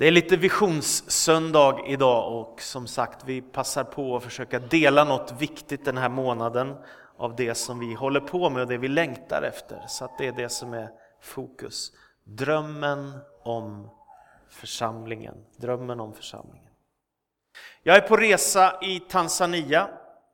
Det är lite visionssöndag idag och som sagt vi passar på att försöka dela något viktigt den här månaden av det som vi håller på med och det vi längtar efter. Så att det är det som är fokus. Drömmen om församlingen. Drömmen om församlingen. Jag är på resa i Tanzania.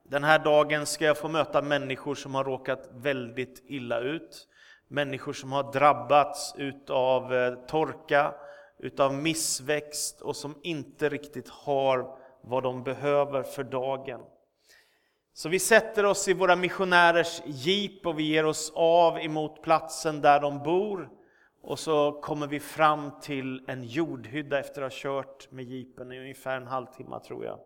Den här dagen ska jag få möta människor som har råkat väldigt illa ut. Människor som har drabbats utav eh, torka, utav missväxt och som inte riktigt har vad de behöver för dagen. Så vi sätter oss i våra missionärers jeep och vi ger oss av emot platsen där de bor. Och så kommer vi fram till en jordhydda efter att ha kört med jeepen i ungefär en halvtimme tror jag.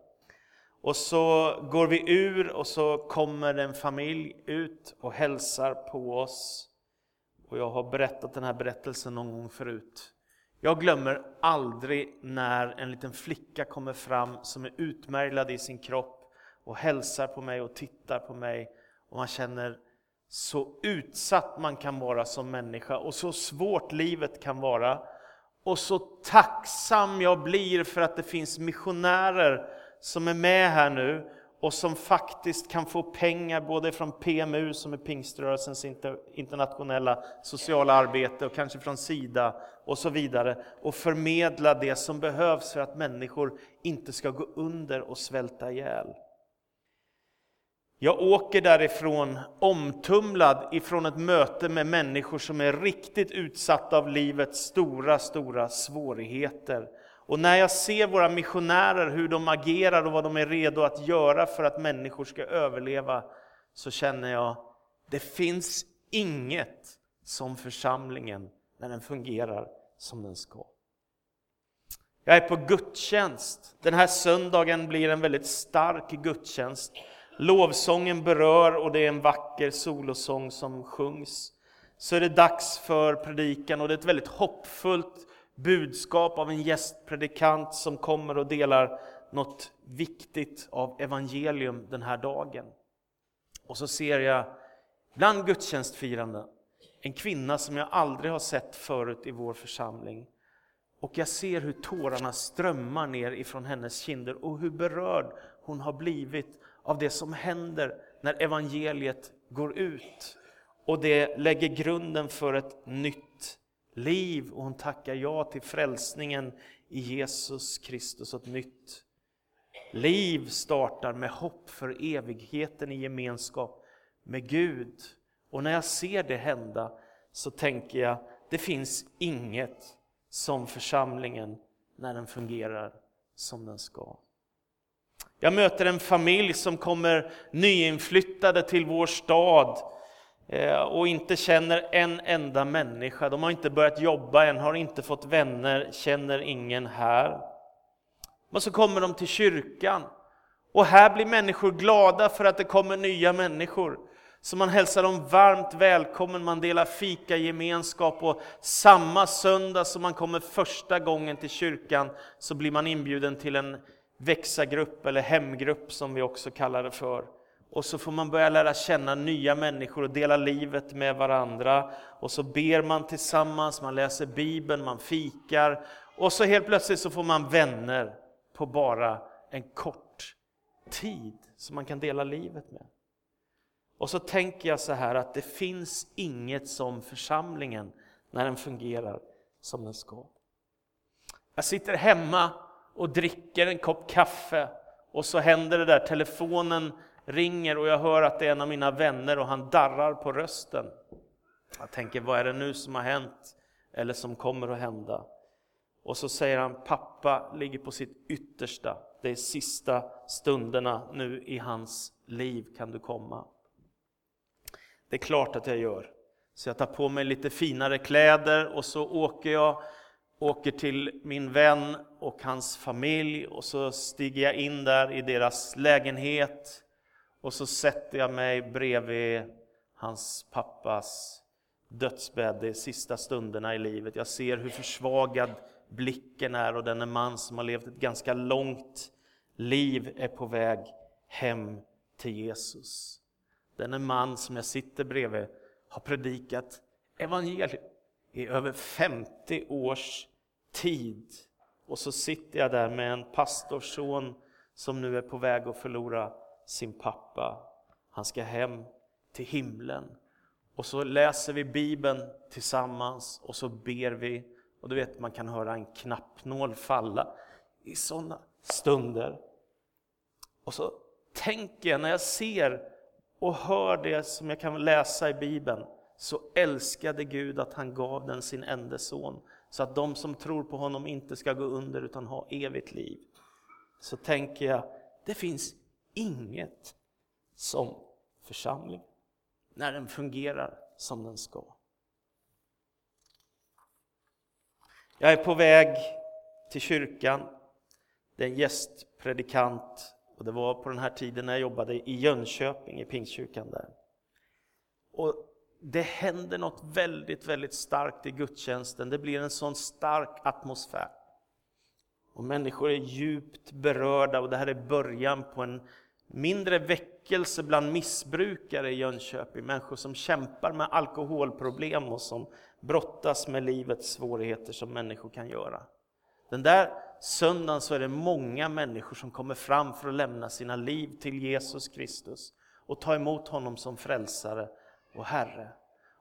Och så går vi ur och så kommer en familj ut och hälsar på oss. Och jag har berättat den här berättelsen någon gång förut. Jag glömmer aldrig när en liten flicka kommer fram som är utmärglad i sin kropp och hälsar på mig och tittar på mig. Och man känner så utsatt man kan vara som människa och så svårt livet kan vara. Och så tacksam jag blir för att det finns missionärer som är med här nu och som faktiskt kan få pengar både från PMU, som är pingströrelsens internationella sociala arbete, och kanske från Sida och så vidare, och förmedla det som behövs för att människor inte ska gå under och svälta ihjäl. Jag åker därifrån omtumlad ifrån ett möte med människor som är riktigt utsatta av livets stora, stora svårigheter. Och när jag ser våra missionärer, hur de agerar och vad de är redo att göra för att människor ska överleva, så känner jag, det finns inget som församlingen när den fungerar som den ska. Jag är på gudstjänst. Den här söndagen blir en väldigt stark gudstjänst. Lovsången berör och det är en vacker solosång som sjungs. Så är det dags för predikan och det är ett väldigt hoppfullt budskap av en gästpredikant som kommer och delar något viktigt av evangelium den här dagen. Och så ser jag bland gudstjänstfirande en kvinna som jag aldrig har sett förut i vår församling. Och jag ser hur tårarna strömmar ner ifrån hennes kinder och hur berörd hon har blivit av det som händer när evangeliet går ut. Och det lägger grunden för ett nytt liv och hon tackar ja till frälsningen i Jesus Kristus. och Ett nytt liv startar med hopp för evigheten i gemenskap med Gud. Och när jag ser det hända så tänker jag, det finns inget som församlingen när den fungerar som den ska. Jag möter en familj som kommer nyinflyttade till vår stad Eh, och inte känner en enda människa. De har inte börjat jobba än, har inte fått vänner, känner ingen här. Men så kommer de till kyrkan och här blir människor glada för att det kommer nya människor. Så man hälsar dem varmt välkommen, man delar fika gemenskap och samma söndag som man kommer första gången till kyrkan så blir man inbjuden till en växagrupp eller hemgrupp som vi också kallar det för. Och så får man börja lära känna nya människor och dela livet med varandra. Och så ber man tillsammans, man läser Bibeln, man fikar. Och så helt plötsligt så får man vänner på bara en kort tid som man kan dela livet med. Och så tänker jag så här att det finns inget som församlingen när den fungerar som den ska. Jag sitter hemma och dricker en kopp kaffe och så händer det där, telefonen ringer och jag hör att det är en av mina vänner och han darrar på rösten. Jag tänker, vad är det nu som har hänt? Eller som kommer att hända? Och så säger han, pappa ligger på sitt yttersta. Det är sista stunderna nu i hans liv, kan du komma? Det är klart att jag gör. Så jag tar på mig lite finare kläder och så åker jag åker till min vän och hans familj och så stiger jag in där i deras lägenhet. Och så sätter jag mig bredvid hans pappas dödsbädd de sista stunderna i livet. Jag ser hur försvagad blicken är och denne man som har levt ett ganska långt liv är på väg hem till Jesus. Denne man som jag sitter bredvid har predikat evangelium i över 50 års tid Och så sitter jag där med en pastorsson som nu är på väg att förlora sin pappa. Han ska hem till himlen. Och så läser vi Bibeln tillsammans och så ber vi. Och du vet, man kan höra en knappnål falla i sådana stunder. Och så tänker jag när jag ser och hör det som jag kan läsa i Bibeln, så älskade Gud att han gav den sin enda son, så att de som tror på honom inte ska gå under utan ha evigt liv. Så tänker jag, det finns inget som församling, när den fungerar som den ska. Jag är på väg till kyrkan. Det är en gästpredikant och det var på den här tiden när jag jobbade i Jönköping, i Pingstkyrkan där. Och det händer något väldigt, väldigt starkt i gudstjänsten. Det blir en sån stark atmosfär. Och människor är djupt berörda och det här är början på en mindre väckelse bland missbrukare i Jönköping. Människor som kämpar med alkoholproblem och som brottas med livets svårigheter som människor kan göra. Den där söndagen så är det många människor som kommer fram för att lämna sina liv till Jesus Kristus och ta emot honom som frälsare och Herre.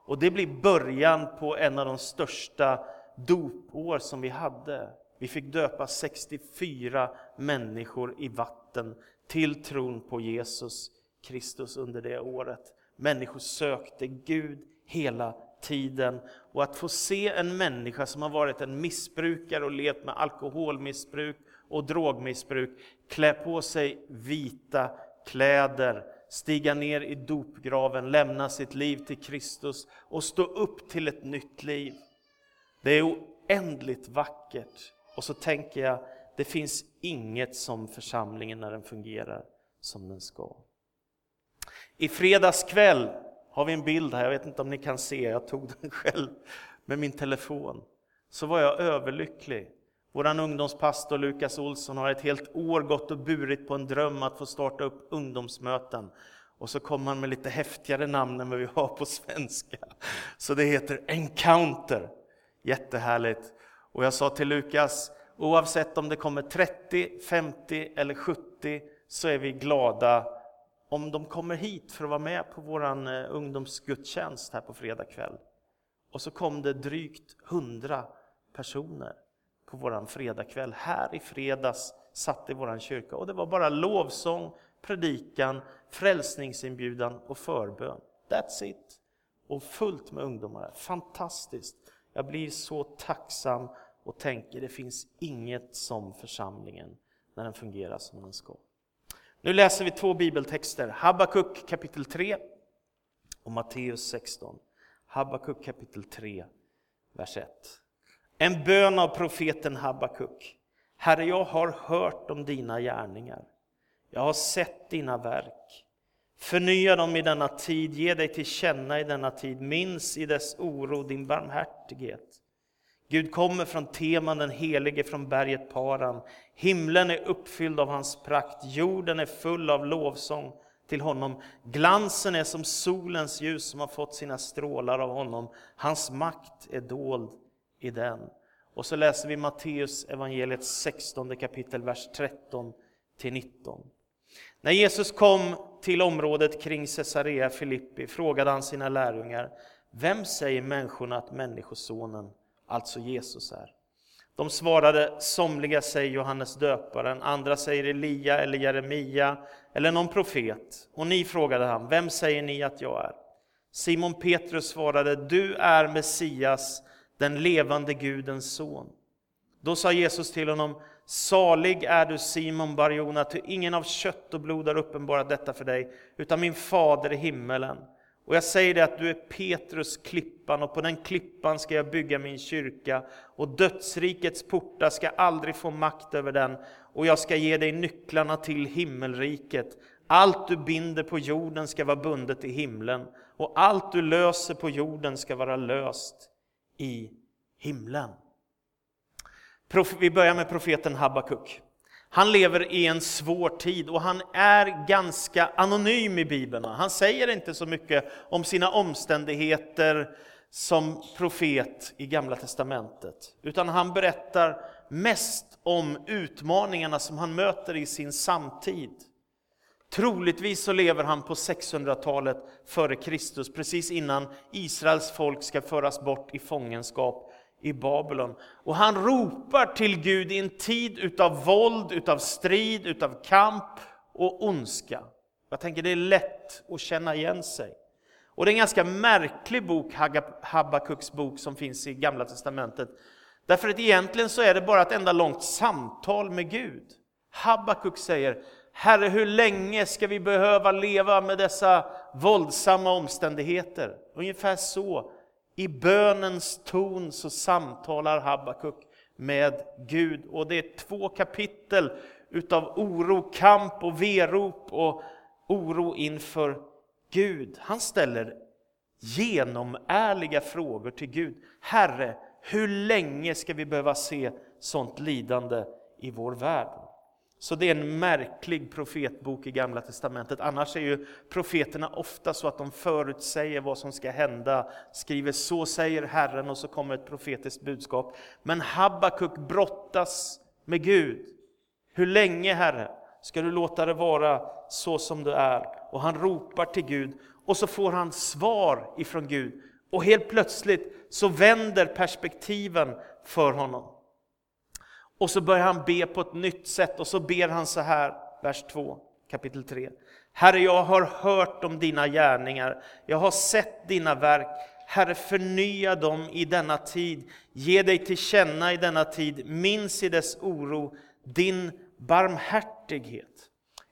Och det blir början på en av de största dopår som vi hade. Vi fick döpa 64 människor i vatten till tron på Jesus Kristus under det året. Människor sökte Gud hela tiden. Och att få se en människa som har varit en missbrukare och levt med alkoholmissbruk och drogmissbruk klä på sig vita kläder, stiga ner i dopgraven, lämna sitt liv till Kristus och stå upp till ett nytt liv. Det är oändligt vackert. Och så tänker jag, det finns inget som församlingen när den fungerar som den ska. I fredags kväll har vi en bild här, jag vet inte om ni kan se, jag tog den själv med min telefon. Så var jag överlycklig. Vår ungdomspastor Lukas Olsson har ett helt år gått och burit på en dröm att få starta upp ungdomsmöten. Och så kom han med lite häftigare namn än vad vi har på svenska. Så det heter Encounter. Jättehärligt. Och jag sa till Lukas, oavsett om det kommer 30, 50 eller 70 så är vi glada om de kommer hit för att vara med på vår eh, ungdomsgudstjänst här på fredag kväll. Och så kom det drygt 100 personer på vår fredagkväll. Här i fredags satt i vår kyrka och det var bara lovsång, predikan, frälsningsinbjudan och förbön. That's it! Och fullt med ungdomar. Fantastiskt! Jag blir så tacksam och tänker det finns inget som församlingen när den fungerar som den ska. Nu läser vi två bibeltexter, Habakuk kapitel 3 och Matteus 16. Habakuk kapitel 3, vers 1. En bön av profeten Habakuk. Herre, jag har hört om dina gärningar. Jag har sett dina verk. Förnya dem i denna tid, ge dig till känna i denna tid. Minns i dess oro din barmhärtighet. Gud kommer från Teman, den helige från berget Paran. Himlen är uppfylld av hans prakt, jorden är full av lovsång till honom. Glansen är som solens ljus som har fått sina strålar av honom. Hans makt är dold i den. Och så läser vi Matteus evangeliets 16 kapitel, vers 13 till 19. När Jesus kom till området kring Caesarea Filippi frågade han sina lärjungar, vem säger människorna att Människosonen alltså Jesus är. De svarade, somliga säger Johannes döparen, andra säger Elia eller Jeremia eller någon profet. Och ni frågade han, vem säger ni att jag är? Simon Petrus svarade, du är Messias, den levande Gudens son. Då sa Jesus till honom, salig är du Simon Barjona, ty ingen av kött och blod har uppenbarat detta för dig, utan min fader i himmelen. Och jag säger dig att du är Petrus klippan och på den klippan ska jag bygga min kyrka och dödsrikets portar ska aldrig få makt över den och jag ska ge dig nycklarna till himmelriket. Allt du binder på jorden ska vara bundet i himlen och allt du löser på jorden ska vara löst i himlen. Vi börjar med profeten Habakuk. Han lever i en svår tid och han är ganska anonym i Bibeln. Han säger inte så mycket om sina omständigheter som profet i Gamla Testamentet, utan han berättar mest om utmaningarna som han möter i sin samtid. Troligtvis så lever han på 600-talet före Kristus, precis innan Israels folk ska föras bort i fångenskap i Babylon. Och han ropar till Gud i en tid utav våld, utav strid, utav kamp och ondska. Jag tänker det är lätt att känna igen sig. Och det är en ganska märklig bok, Habakuks bok, som finns i Gamla Testamentet. Därför att egentligen så är det bara ett enda långt samtal med Gud. Habakuk säger, Herre hur länge ska vi behöva leva med dessa våldsamma omständigheter? Ungefär så, i bönens ton så samtalar Habakuk med Gud. Och det är två kapitel utav oro, kamp och verop och oro inför Gud. Han ställer genomärliga frågor till Gud. Herre, hur länge ska vi behöva se sånt lidande i vår värld? Så det är en märklig profetbok i Gamla Testamentet. Annars är ju profeterna ofta så att de förutsäger vad som ska hända, skriver så säger Herren och så kommer ett profetiskt budskap. Men Habakuk brottas med Gud. Hur länge Herre ska du låta det vara så som det är? Och han ropar till Gud och så får han svar ifrån Gud. Och helt plötsligt så vänder perspektiven för honom. Och så börjar han be på ett nytt sätt och så ber han så här, vers 2, kapitel 3. Herre, jag har hört om dina gärningar, jag har sett dina verk. Herre, förnya dem i denna tid. Ge dig till känna i denna tid. Minns i dess oro din barmhärtighet.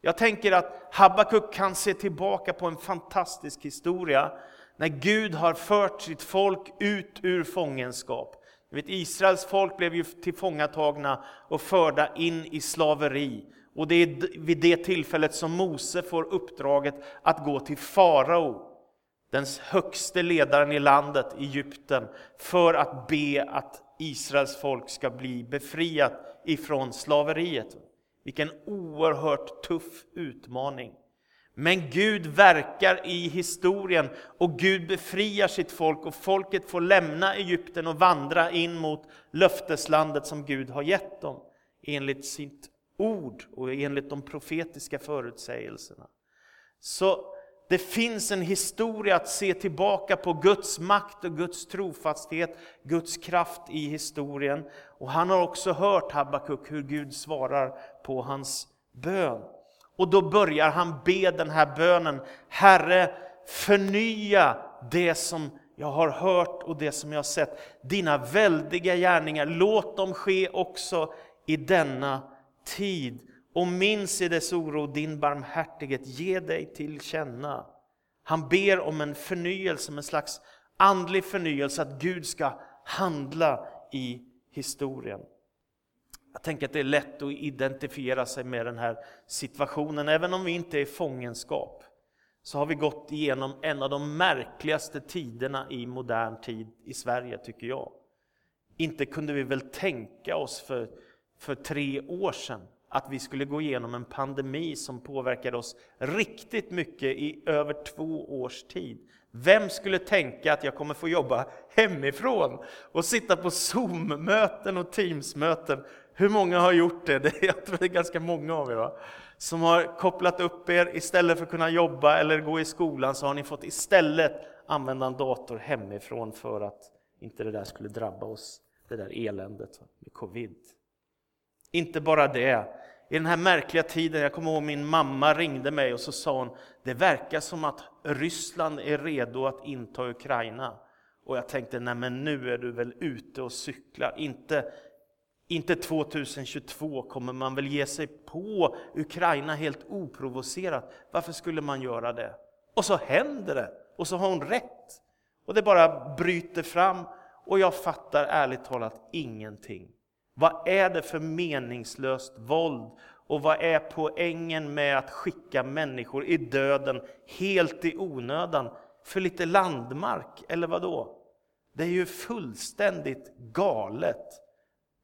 Jag tänker att Habakuk kan se tillbaka på en fantastisk historia när Gud har fört sitt folk ut ur fångenskap vet, Israels folk blev ju tillfångatagna och förda in i slaveri. Och det är vid det tillfället som Mose får uppdraget att gå till farao, den högste ledaren i landet, Egypten, för att be att Israels folk ska bli befriat ifrån slaveriet. Vilken oerhört tuff utmaning. Men Gud verkar i historien och Gud befriar sitt folk och folket får lämna Egypten och vandra in mot löfteslandet som Gud har gett dem enligt sitt ord och enligt de profetiska förutsägelserna. Så det finns en historia att se tillbaka på Guds makt och Guds trofasthet, Guds kraft i historien. Och han har också hört Habakuk hur Gud svarar på hans bön. Och då börjar han be den här bönen. Herre, förnya det som jag har hört och det som jag har sett. Dina väldiga gärningar, låt dem ske också i denna tid. Och minns i dess oro din barmhärtighet, ge dig till känna. Han ber om en förnyelse, en slags andlig förnyelse, att Gud ska handla i historien. Jag tänker att det är lätt att identifiera sig med den här situationen. Även om vi inte är i fångenskap så har vi gått igenom en av de märkligaste tiderna i modern tid i Sverige, tycker jag. Inte kunde vi väl tänka oss för, för tre år sedan att vi skulle gå igenom en pandemi som påverkade oss riktigt mycket i över två års tid. Vem skulle tänka att jag kommer få jobba hemifrån och sitta på Zoom-möten och Teams-möten hur många har gjort det? Jag tror det är ganska många av er va? som har kopplat upp er. Istället för att kunna jobba eller gå i skolan så har ni fått istället använda en dator hemifrån för att inte det där skulle drabba oss, det där eländet med covid. Inte bara det, i den här märkliga tiden, jag kommer ihåg min mamma ringde mig och så sa hon, det verkar som att Ryssland är redo att inta Ukraina. Och jag tänkte, nej men nu är du väl ute och cyklar, inte inte 2022 kommer man väl ge sig på Ukraina helt oprovocerat. Varför skulle man göra det? Och så händer det, och så har hon rätt. Och det bara bryter fram, och jag fattar ärligt talat ingenting. Vad är det för meningslöst våld? Och vad är poängen med att skicka människor i döden helt i onödan för lite landmark, eller vad då? Det är ju fullständigt galet.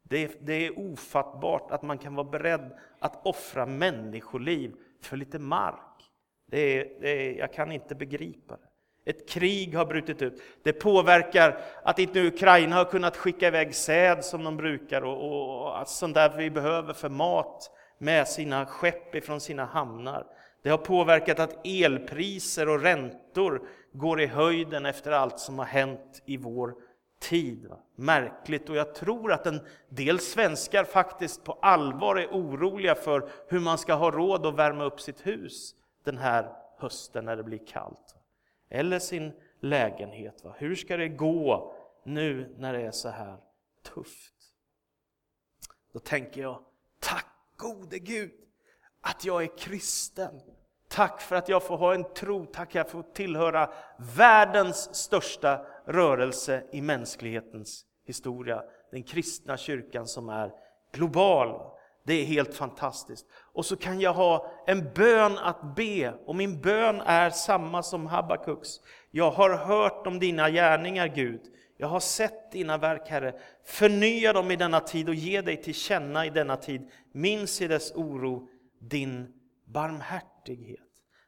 Det, det är ofattbart att man kan vara beredd att offra människoliv för lite mark. Det är, det är, jag kan inte begripa det. Ett krig har brutit ut. Det påverkar att inte Ukraina har kunnat skicka iväg säd som de brukar och, och, och sånt där vi behöver för mat med sina skepp ifrån sina hamnar. Det har påverkat att elpriser och räntor går i höjden efter allt som har hänt i vår tid. Märkligt, och jag tror att en del svenskar faktiskt på allvar är oroliga för hur man ska ha råd att värma upp sitt hus den här hösten när det blir kallt. Eller sin lägenhet. Va? Hur ska det gå nu när det är så här tufft? Då tänker jag, tack gode Gud att jag är kristen. Tack för att jag får ha en tro, tack för att jag får tillhöra världens största rörelse i mänsklighetens historia. Den kristna kyrkan som är global. Det är helt fantastiskt. Och så kan jag ha en bön att be, och min bön är samma som Habakuks. Jag har hört om dina gärningar, Gud. Jag har sett dina verk, Herre. Förnya dem i denna tid och ge dig till känna i denna tid. Minns i dess oro din barmhärtighet.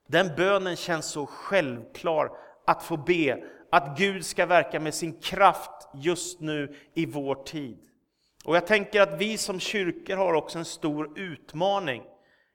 Den bönen känns så självklar att få be, att Gud ska verka med sin kraft just nu i vår tid. Och jag tänker att vi som kyrkor har också en stor utmaning.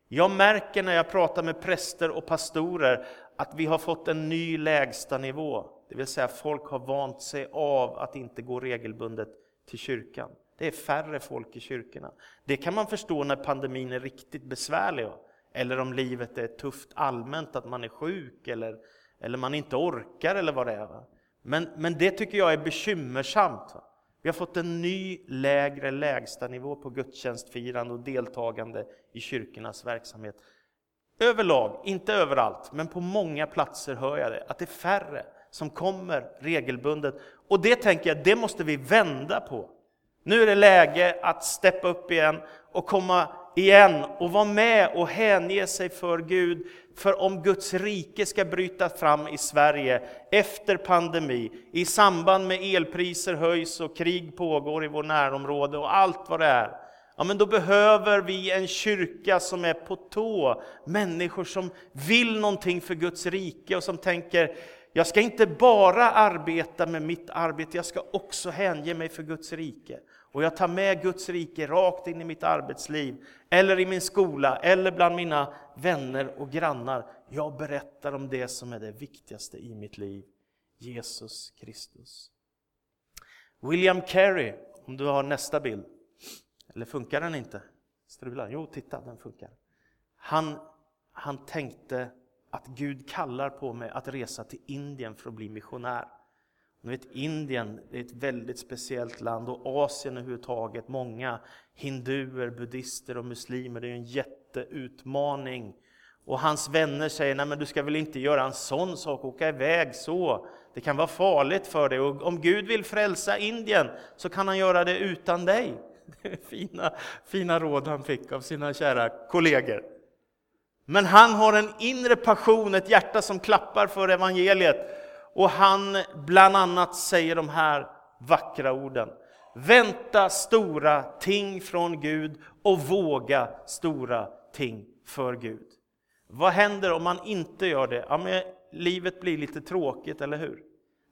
Jag märker när jag pratar med präster och pastorer att vi har fått en ny lägstanivå. Det vill säga folk har vant sig av att inte gå regelbundet till kyrkan. Det är färre folk i kyrkorna. Det kan man förstå när pandemin är riktigt besvärlig. Eller om livet är tufft allmänt, att man är sjuk eller, eller man inte orkar eller vad det är. Men, men det tycker jag är bekymmersamt. Va? Vi har fått en ny lägre lägstanivå på gudstjänstfirande och deltagande i kyrkornas verksamhet. Överlag, inte överallt, men på många platser hör jag det, att det är färre som kommer regelbundet. Och det tänker jag, det måste vi vända på. Nu är det läge att steppa upp igen och komma igen och vara med och hänge sig för Gud. För om Guds rike ska bryta fram i Sverige efter pandemi, i samband med elpriser höjs och krig pågår i vår närområde och allt vad det är. Ja, men då behöver vi en kyrka som är på tå, människor som vill någonting för Guds rike och som tänker jag ska inte bara arbeta med mitt arbete, jag ska också hänge mig för Guds rike. Och jag tar med Guds rike rakt in i mitt arbetsliv, eller i min skola, eller bland mina vänner och grannar. Jag berättar om det som är det viktigaste i mitt liv, Jesus Kristus. William Carey, om du har nästa bild. Eller funkar den inte? Strular? Jo, titta, den funkar. Han, han tänkte att Gud kallar på mig att resa till Indien för att bli missionär. Ni vet, Indien är ett väldigt speciellt land och Asien överhuvudtaget. Många hinduer, buddister och muslimer. Det är en jätteutmaning. Och hans vänner säger, nej men du ska väl inte göra en sån sak, åka iväg så. Det kan vara farligt för dig. Och om Gud vill frälsa Indien så kan han göra det utan dig. Det är fina, fina råd han fick av sina kära kollegor. Men han har en inre passion, ett hjärta som klappar för evangeliet. Och han bland annat säger de här vackra orden. Vänta stora ting från Gud och våga stora ting för Gud. Vad händer om man inte gör det? Ja, men livet blir lite tråkigt, eller hur?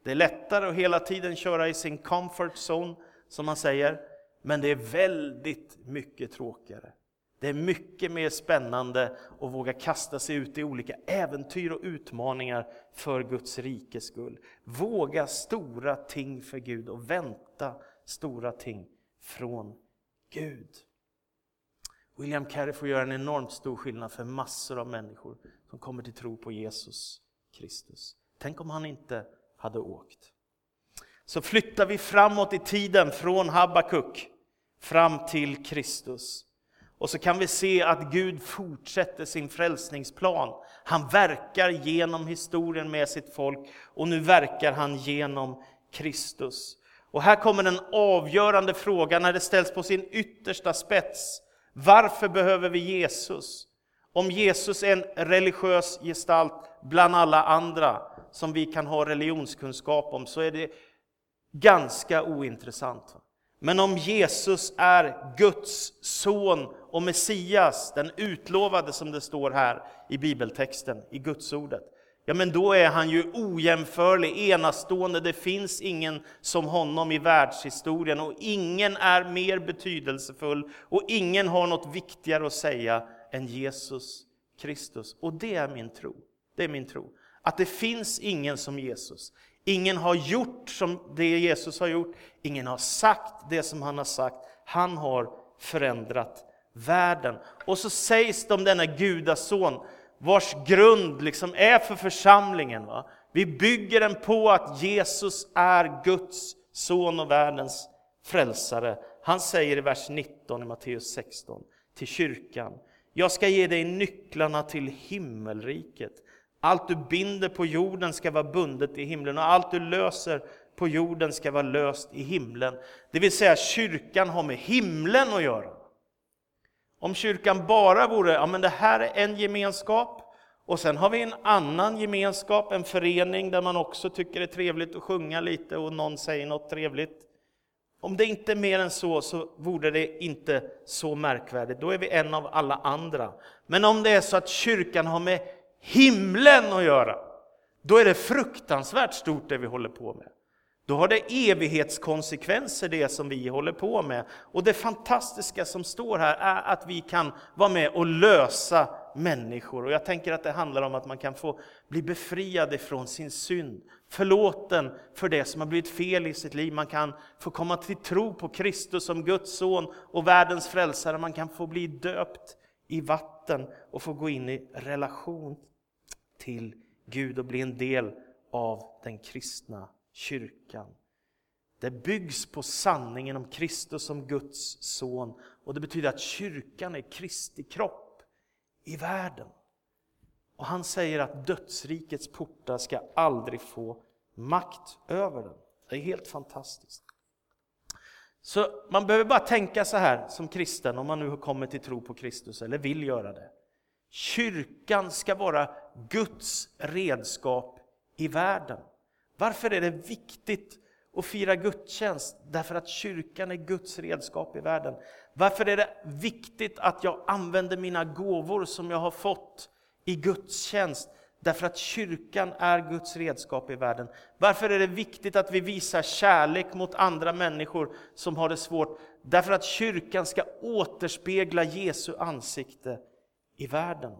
Det är lättare att hela tiden köra i sin comfort zone, som man säger, men det är väldigt mycket tråkigare det är mycket mer spännande att våga kasta sig ut i olika äventyr och utmaningar för Guds rikes skull. Våga stora ting för Gud och vänta stora ting från Gud. William Carey får göra en enormt stor skillnad för massor av människor som kommer till tro på Jesus Kristus. Tänk om han inte hade åkt. Så flyttar vi framåt i tiden från Habakuk fram till Kristus. Och så kan vi se att Gud fortsätter sin frälsningsplan. Han verkar genom historien med sitt folk och nu verkar han genom Kristus. Och här kommer den avgörande frågan när det ställs på sin yttersta spets. Varför behöver vi Jesus? Om Jesus är en religiös gestalt bland alla andra som vi kan ha religionskunskap om så är det ganska ointressant. Men om Jesus är Guds son och Messias, den utlovade som det står här i bibeltexten, i Gudsordet, ja men då är han ju ojämförlig, enastående. Det finns ingen som honom i världshistorien och ingen är mer betydelsefull och ingen har något viktigare att säga än Jesus Kristus. Och det är min tro. Det är min tro. Att det finns ingen som Jesus. Ingen har gjort som det Jesus har gjort. Ingen har sagt det som han har sagt. Han har förändrat världen. Och så sägs det om denna gudason vars grund liksom är för församlingen. Va? Vi bygger den på att Jesus är Guds son och världens frälsare. Han säger i vers 19 i Matteus 16 till kyrkan. Jag ska ge dig nycklarna till himmelriket. Allt du binder på jorden ska vara bundet i himlen och allt du löser på jorden ska vara löst i himlen. Det vill säga kyrkan har med himlen att göra. Om kyrkan bara vore, ja men det här är en gemenskap och sen har vi en annan gemenskap, en förening där man också tycker det är trevligt att sjunga lite och någon säger något trevligt. Om det inte är mer än så, så vore det inte så märkvärdigt. Då är vi en av alla andra. Men om det är så att kyrkan har med himlen att göra, då är det fruktansvärt stort det vi håller på med. Då har det evighetskonsekvenser det som vi håller på med. Och det fantastiska som står här är att vi kan vara med och lösa människor. Och jag tänker att det handlar om att man kan få bli befriad ifrån sin synd, förlåten för det som har blivit fel i sitt liv. Man kan få komma till tro på Kristus som Guds son och världens frälsare. Man kan få bli döpt i vatten och få gå in i relation till Gud och bli en del av den kristna kyrkan. Det byggs på sanningen om Kristus som Guds son och det betyder att kyrkan är Kristi kropp i världen. Och han säger att dödsrikets portar ska aldrig få makt över den. Det är helt fantastiskt. Så man behöver bara tänka så här som kristen, om man nu har kommit till tro på Kristus eller vill göra det. Kyrkan ska vara Guds redskap i världen. Varför är det viktigt att fira gudstjänst? Därför att kyrkan är Guds redskap i världen. Varför är det viktigt att jag använder mina gåvor som jag har fått i gudstjänst? Därför att kyrkan är Guds redskap i världen. Varför är det viktigt att vi visar kärlek mot andra människor som har det svårt? Därför att kyrkan ska återspegla Jesu ansikte i världen.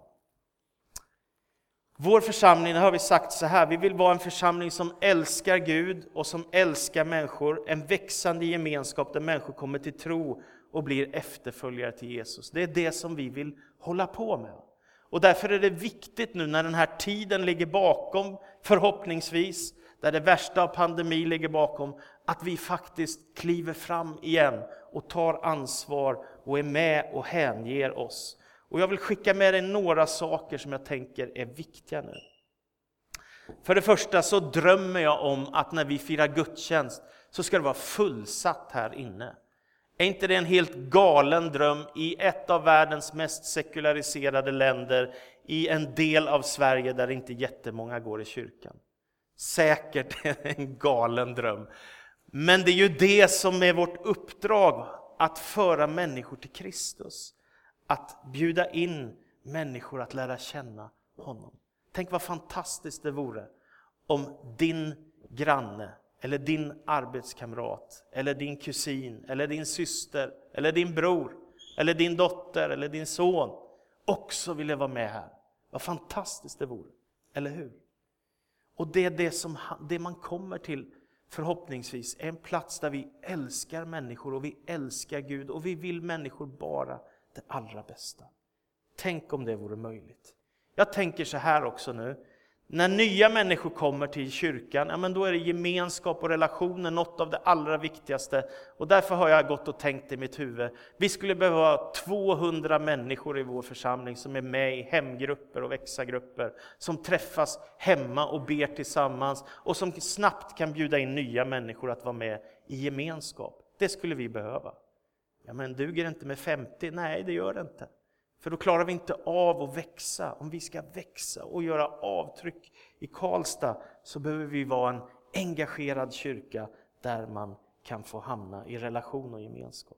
Vår församling, har vi sagt så här, vi vill vara en församling som älskar Gud och som älskar människor. En växande gemenskap där människor kommer till tro och blir efterföljare till Jesus. Det är det som vi vill hålla på med. Och därför är det viktigt nu när den här tiden ligger bakom, förhoppningsvis, där det värsta av pandemi ligger bakom, att vi faktiskt kliver fram igen och tar ansvar och är med och hänger oss och jag vill skicka med dig några saker som jag tänker är viktiga nu. För det första så drömmer jag om att när vi firar gudstjänst så ska det vara fullsatt här inne. Är inte det en helt galen dröm i ett av världens mest sekulariserade länder, i en del av Sverige där inte jättemånga går i kyrkan? Säkert en galen dröm. Men det är ju det som är vårt uppdrag, att föra människor till Kristus att bjuda in människor att lära känna honom. Tänk vad fantastiskt det vore om din granne, eller din arbetskamrat, eller din kusin, eller din syster, eller din bror, eller din dotter, eller din son också ville vara med här. Vad fantastiskt det vore, eller hur? Och det är det, som, det man kommer till förhoppningsvis, är en plats där vi älskar människor och vi älskar Gud och vi vill människor bara det allra bästa. Tänk om det vore möjligt. Jag tänker så här också nu. När nya människor kommer till kyrkan, ja, men då är det gemenskap och relationer något av det allra viktigaste. Och därför har jag gått och tänkt i mitt huvud, vi skulle behöva ha 200 människor i vår församling som är med i hemgrupper och växa-grupper, som träffas hemma och ber tillsammans och som snabbt kan bjuda in nya människor att vara med i gemenskap. Det skulle vi behöva. Ja, men duger det inte med 50? Nej, det gör det inte. För då klarar vi inte av att växa. Om vi ska växa och göra avtryck i Karlstad så behöver vi vara en engagerad kyrka där man kan få hamna i relation och gemenskap.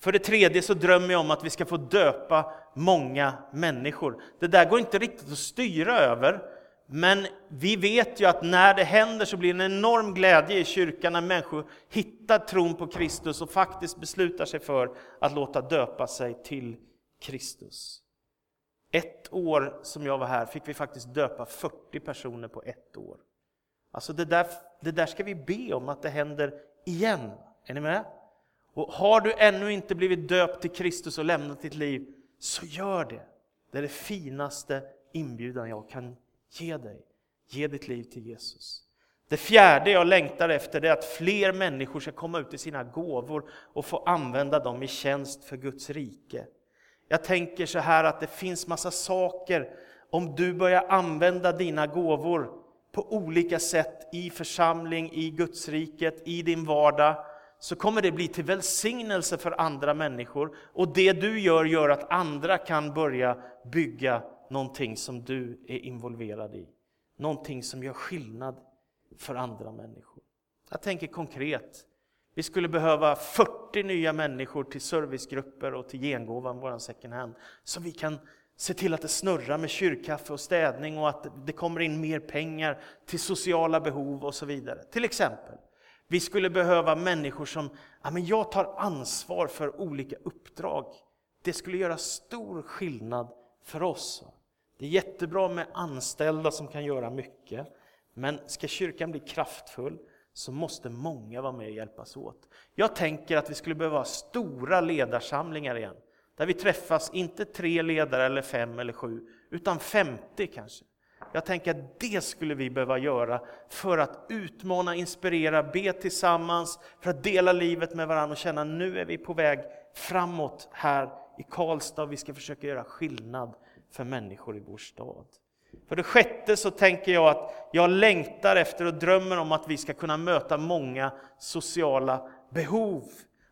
För det tredje så drömmer jag om att vi ska få döpa många människor. Det där går inte riktigt att styra över, men vi vet ju att när det händer så blir det en enorm glädje i kyrkan när människor hittar tron på Kristus och faktiskt beslutar sig för att låta döpa sig till Kristus. Ett år som jag var här fick vi faktiskt döpa 40 personer på ett år. Alltså det där, det där ska vi be om att det händer igen. Är ni med? Och har du ännu inte blivit döpt till Kristus och lämnat ditt liv, så gör det. Det är det finaste inbjudan jag kan ge dig. Ge ditt liv till Jesus. Det fjärde jag längtar efter är att fler människor ska komma ut i sina gåvor och få använda dem i tjänst för Guds rike. Jag tänker så här att det finns massa saker, om du börjar använda dina gåvor på olika sätt i församling, i Gudsriket, i din vardag, så kommer det bli till välsignelse för andra människor. Och det du gör, gör att andra kan börja bygga någonting som du är involverad i. Någonting som gör skillnad för andra människor. Jag tänker konkret, vi skulle behöva 40 nya människor till servicegrupper och till gengåvan, vår second hand, så vi kan se till att det snurrar med kyrkkaffe och städning och att det kommer in mer pengar till sociala behov och så vidare. Till exempel. Vi skulle behöva människor som, ja men jag tar ansvar för olika uppdrag. Det skulle göra stor skillnad för oss. Det är jättebra med anställda som kan göra mycket, men ska kyrkan bli kraftfull så måste många vara med och hjälpas åt. Jag tänker att vi skulle behöva ha stora ledarsamlingar igen, där vi träffas, inte tre ledare eller fem eller sju, utan 50 kanske. Jag tänker att det skulle vi behöva göra för att utmana, inspirera, be tillsammans, för att dela livet med varandra och känna att nu är vi på väg framåt här i Karlstad och vi ska försöka göra skillnad för människor i vår stad. För det sjätte så tänker jag att jag längtar efter och drömmer om att vi ska kunna möta många sociala behov.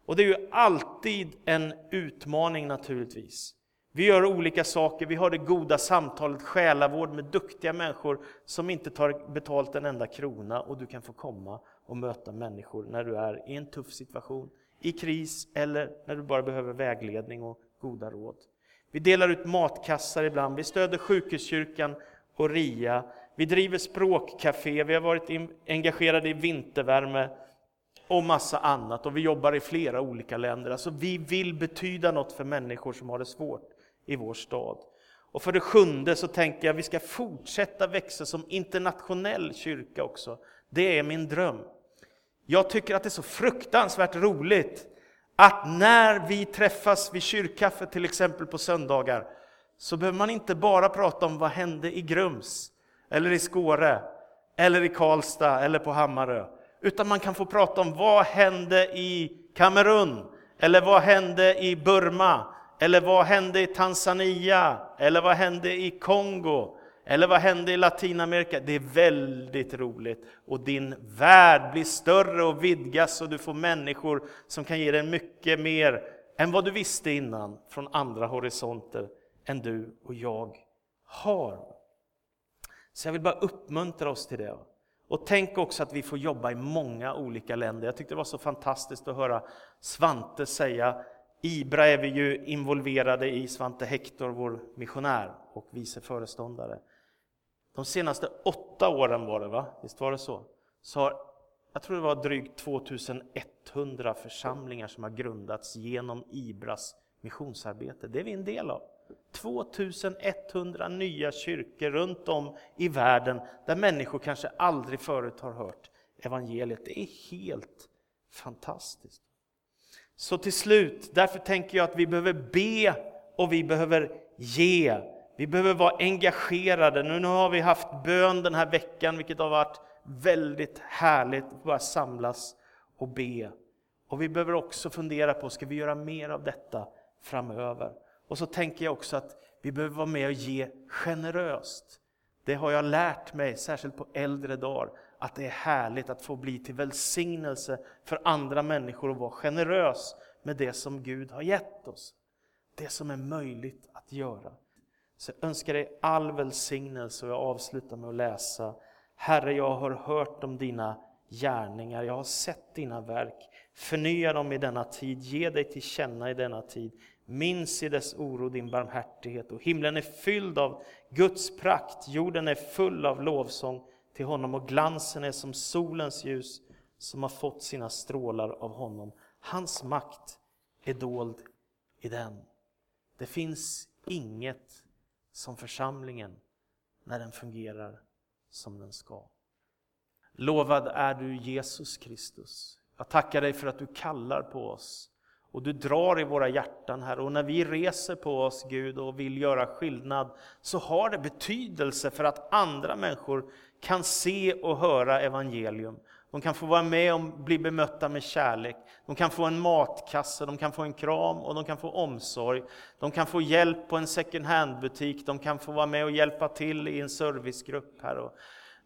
Och det är ju alltid en utmaning naturligtvis. Vi gör olika saker, vi har det goda samtalet själavård med duktiga människor som inte tar betalt en enda krona och du kan få komma och möta människor när du är i en tuff situation, i kris eller när du bara behöver vägledning och goda råd. Vi delar ut matkassar ibland, vi stöder sjukhuskyrkan och RIA, vi driver språkcafé, vi har varit engagerade i vintervärme och massa annat och vi jobbar i flera olika länder. Alltså vi vill betyda något för människor som har det svårt i vår stad. Och för det sjunde så tänker jag att vi ska fortsätta växa som internationell kyrka också. Det är min dröm. Jag tycker att det är så fruktansvärt roligt att när vi träffas vid kyrkkaffe till exempel på söndagar så behöver man inte bara prata om vad hände i Grums, eller i Skåre, eller i Karlstad eller på Hammarö. Utan man kan få prata om vad hände i Kamerun, eller vad hände i Burma, eller vad hände i Tanzania? Eller vad hände i Kongo? Eller vad hände i Latinamerika? Det är väldigt roligt. Och din värld blir större och vidgas och du får människor som kan ge dig mycket mer än vad du visste innan från andra horisonter än du och jag har. Så jag vill bara uppmuntra oss till det. Och tänk också att vi får jobba i många olika länder. Jag tyckte det var så fantastiskt att höra Svante säga Ibra är vi ju involverade i, Svante Hector, vår missionär och vice föreståndare. De senaste åtta åren var det, va? Visst var det så? Så har, jag tror det var drygt 2100 församlingar som har grundats genom Ibras missionsarbete. Det är vi en del av. 2100 nya kyrkor runt om i världen där människor kanske aldrig förut har hört evangeliet. Det är helt fantastiskt. Så till slut, därför tänker jag att vi behöver be och vi behöver ge. Vi behöver vara engagerade. Nu, nu har vi haft bön den här veckan, vilket har varit väldigt härligt att bara samlas och be. Och vi behöver också fundera på, ska vi göra mer av detta framöver? Och så tänker jag också att vi behöver vara med och ge generöst. Det har jag lärt mig, särskilt på äldre dagar, att det är härligt att få bli till välsignelse för andra människor och vara generös med det som Gud har gett oss. Det som är möjligt att göra. Så jag önskar dig all välsignelse och jag avslutar med att läsa. Herre, jag har hört om dina gärningar, jag har sett dina verk. Förnya dem i denna tid, ge dig till känna i denna tid. Minns i dess oro din barmhärtighet och himlen är fylld av Guds prakt, jorden är full av lovsång till honom och glansen är som solens ljus som har fått sina strålar av honom. Hans makt är dold i den. Det finns inget som församlingen när den fungerar som den ska. Lovad är du Jesus Kristus. Jag tackar dig för att du kallar på oss och du drar i våra hjärtan här och när vi reser på oss Gud och vill göra skillnad så har det betydelse för att andra människor kan se och höra evangelium. De kan få vara med och bli bemötta med kärlek. De kan få en matkasse, de kan få en kram och de kan få omsorg. De kan få hjälp på en second hand-butik, de kan få vara med och hjälpa till i en servicegrupp här.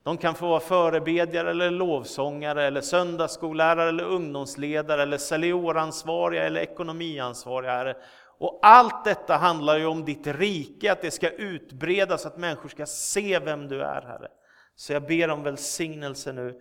De kan få vara förebedjare eller lovsångare eller söndagsskollärare eller ungdomsledare eller senioransvariga eller ekonomiansvariga. Och allt detta handlar ju om ditt rike, att det ska utbredas, att människor ska se vem du är, Herre. Så jag ber om välsignelse nu